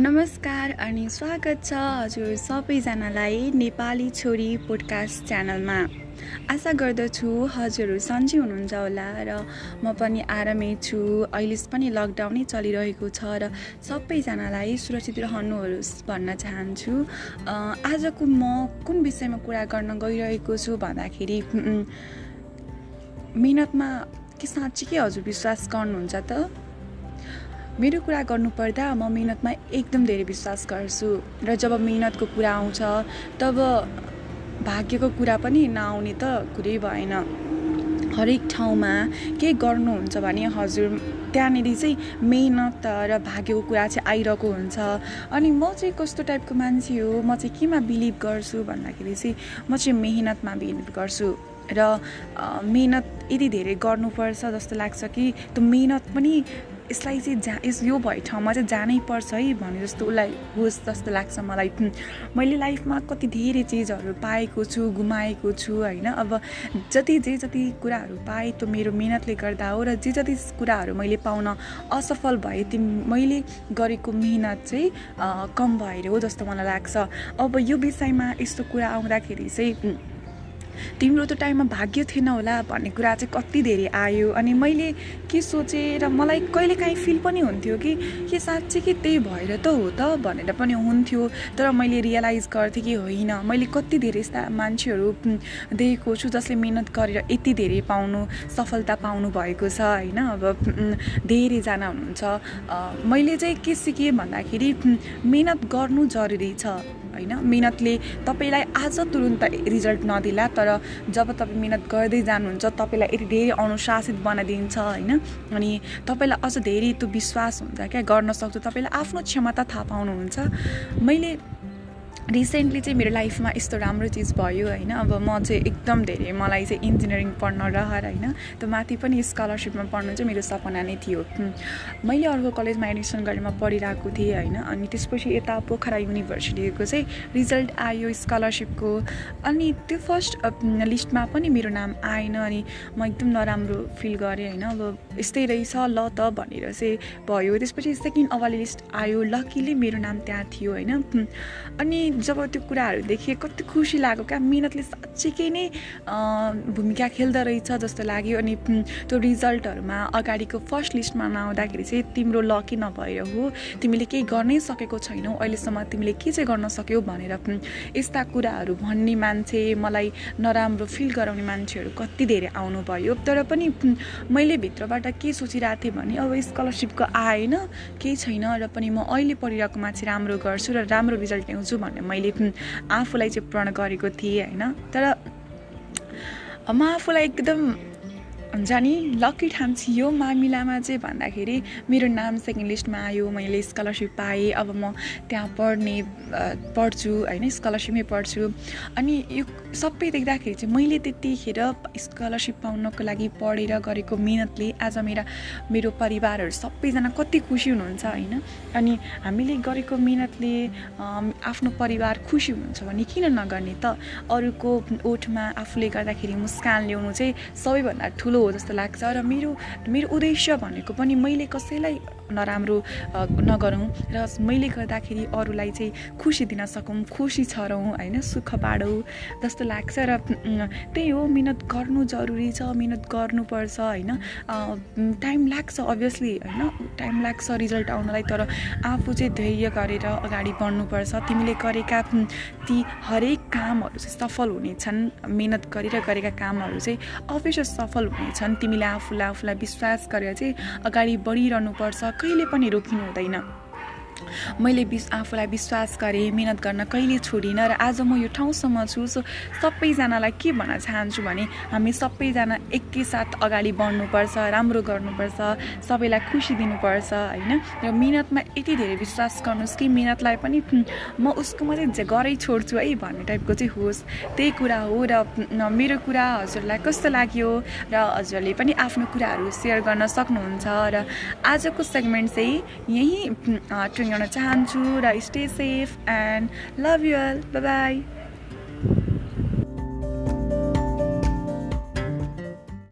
नमस्कार अनि स्वागत छ हजुर सबैजनालाई नेपाली छोरी पोडकास्ट च्यानलमा आशा गर्दछु हजुरहरू सन्चै हुनुहुन्छ होला र म पनि आरामै छु। अहिले पनि लकडाउनै चलिरहेको छ र सबैजनालाई सुरक्षित रहनुहोस् भन्न चाहन्छु। आजको म कुन विषयमा कुरा गर्न गइरहेको छु भन्दाखेरि मिहिनेतमा के साँच्चीकै हजुर विश्वास गर्नुहुन्छ त? मेरो कुरा गर्नुपर्दा म मिहिनेतमा एकदम धेरै विश्वास गर्छु। र जब मिहिनेतको कुरा आउँछ तब भाग्यको कुरा पनि नआउने त कुरै भएन। हरेक ठाउँमा के गर्नुहुन्छ भने हजुर त्यहाँनिर चाहिँ मेहनत र भाग्यको कुरा चाहिँ आइरहेको हुन्छ। अनि म चाहिँ कस्तो टाइपको मान्छे हो म चाहिँ केमा बिलिभ गर्छु भन्दाखेरि चाहिँ म चाहिँ मेहनतमा बिलिभ गर्छु। र मेहनत यति धेरै गर्नुपर्छ जस्तो लाग्छ कि त्यो मेहनत पनि यसलाई चाहिँ जा यस यो भए ठाउँमा चाहिँ जानै पर्छ है भने जस्तो उसलाई होस् जस्तो लाग्छ मलाई। मैले लाइफमा कति धेरै चिजहरू पाएको छु गुमाएको छु होइन? अब जति जे जति कुराहरू पाएँ त्यो मेरो मिहिनेतले गर्दा हो र जे जति कुराहरू मैले पाउन असफल भएँ त्यो मैले गरेको मिहिनेत चाहिँ कम भएर हो जस्तो मलाई लाग्छ। अब यो विषयमा यस्तो कुरा आउँदाखेरि चाहिँ तिम्रो त्यो टाइममा भाग्य थिएन होला भन्ने कुरा चाहिँ कति धेरै आयो। अनि मैले के सोचेँ र मलाई कहिलेकाहीँ फिल पनि हुन्थ्यो कि के साँच्चै कि त्यही भएर त हो त? भनेर पनि हुन्थ्यो। तर मैले रियलाइज गर्थेँ कि होइन मैले कति धेरै यस्ता मान्छेहरू देखेको छु जसले मिहिनेत गरेर यति धेरै पाउनु सफलता पाउनु भएको छ होइन? अब धेरैजना हुनुहुन्छ। मैले चाहिँ के सिकेँ भन्दाखेरि मिहिनेत गर्नु जरुरी छ। होइन? मिहिनेतले तपाईँलाई आज तुरुन्त रिजल्ट नदिला तर जब तपाईँ मिहिनेत गर्दै जानुहुन्छ तपाईँलाई यति धेरै अनुशासित बनाइदिन्छ होइन? अनि तपाईँलाई अझ धेरै त्यो विश्वास हुन्छ क्या? गर्न सक्छु। तपाईँलाई आफ्नो क्षमता थाहा पाउनुहुन्छ। मैले रिसेन्टली चाहिँ मेरो लाइफमा यस्तो राम्रो चिज भयो होइन। अब म चाहिँ एकदम धेरै मलाई चाहिँ इन्जिनियरिङ पढ्न रहर होइन। त्यो माथि पनि स्कलरसिपमा पढ्नु चाहिँ मेरो सपना नै थियो। मैले अर्को कलेजमा एडमिसन गरेर पढिरहेको थिएँ होइन। अनि त्यसपछि यता पोखरा युनिभर्सिटीको चाहिँ रिजल्ट आयो स्कलरसिपको अनि त्यो फर्स्ट लिस्टमा पनि मेरो नाम आएन अनि म एकदम नराम्रो फिल गरेँ होइन। अब यस्तै रहेछ ल त भनेर चाहिँ भयो। त्यसपछि सेकेन्ड अवाली लिस्ट आयो। लकिली मेरो नाम त्यहाँ थियो होइन। अनि जब त्यो कुराहरू देखेँ कति खुसी लाग्यो क्या। मिहिनेतले साँच्चीकै नै भूमिका खेल्दो रहेछ जस्तो लाग्यो। अनि त्यो रिजल्टहरूमा अगाडिको फर्स्ट लिस्टमा नआउँदाखेरि चाहिँ तिम्रो लकी नभएर हो। तिमीले केही गर्नै सकेको छैनौ। अहिलेसम्म तिमीले के चाहिँ गर्न सक्यौ भनेर यस्ता कुराहरू भन्ने मान्छे मलाई नराम्रो फिल गराउने मान्छेहरू कति धेरै आउनुभयो। तर पनि मैले भित्रबाट के सोचिरहेको थिएँ भने अब स्कलरसिपको आएन केही छैन। र पनि म अहिले पढिरहेको मान्छे राम्रो गर्छु र राम्रो रिजल्ट ल्याउँछु भन्ने मैले आफूलाई चाहिँ प्रण गरेको थिएँ होइन? तर म आफूलाई एकदम हुन्छ नि लक्की ठान्छु यो मामिलामा चाहिँ भन्दाखेरि मेरो नाम सेकेन्ड लिस्टमा आयो मैले स्कलरसिप पाएँ अब म त्यहाँ पढ्ने पढ्छु होइन स्कलरसिपमै पढ्छु। अनि यो सबै देख्दाखेरि चाहिँ मैले त्यतिखेर स्कलरसिप पाउनको लागि पढेर गरेको मिहिनेतले आज मेरा मेरो परिवारहरू सबैजना कति खुसी हुनुहुन्छ होइन? अनि हामीले गरेको मिहिनेतले आफ्नो परिवार खुसी हुनुहुन्छ भने किन नगर्ने त? अरूको ओठमा आफूले गर्दाखेरि मुस्कान ल्याउनु चाहिँ सबैभन्दा ठुलो हो जस्तो लाग्छ र मेरो मेरो उद्देश्य भनेको पनि मैले कसैलाई नराम्रो नगरौँ र मैले गर्दाखेरि अरूलाई चाहिँ खुसी दिन सकौँ खुसी छरौँ होइन सुख बाँडौँ जस्तो लाग्छ र त्यही हो मिहिनेत गर्नु जरुरी छ मिहिनेत गर्नुपर्छ होइन। टाइम लाग्छ अभियसली होइन। टाइम लाग्छ रिजल्ट आउनलाई तर आफू चाहिँ धैर्य गरेर अगाडि बढ्नुपर्छ। तिमीले गरेका ती हरेक कामहरू चाहिँ सफल हुनेछन्। मिहिनेत गरेर गरेका कामहरू चाहिँ अवश्य सफल हुनेछन् तिमीले आफूलाई आफूलाई विश्वास गरेर चाहिँ अगाडि बढिरहनुपर्छ। कहिले पनि रोकिनु हुँदैन। मैले विस आफूलाई विश्वास गरेँ मिहिनेत गर्न कहिले छोडिनँ र आज म यो ठाउँसम्म छु सो सबैजनालाई के भन्न चाहन्छु भने हामी सबैजना एकैसाथ अगाडि बढ्नुपर्छ राम्रो गर्नुपर्छ सबैलाई खुसी दिनुपर्छ होइन? र मिहिनेतमा यति धेरै विश्वास गर्नुहोस् कि मिहिनेतलाई पनि म उसको मात्रै गरै छोड्छु है भन्ने टाइपको चाहिँ होस्। त्यही कुरा हो र मेरो कुरा हजुरलाई कस्तो लाग्यो र हजुरले पनि आफ्नो कुराहरू सेयर गर्न सक्नुहुन्छ र आजको सेगमेन्ट चाहिँ यहीँ गर्न चाहन्छु र stay safe and love you all bye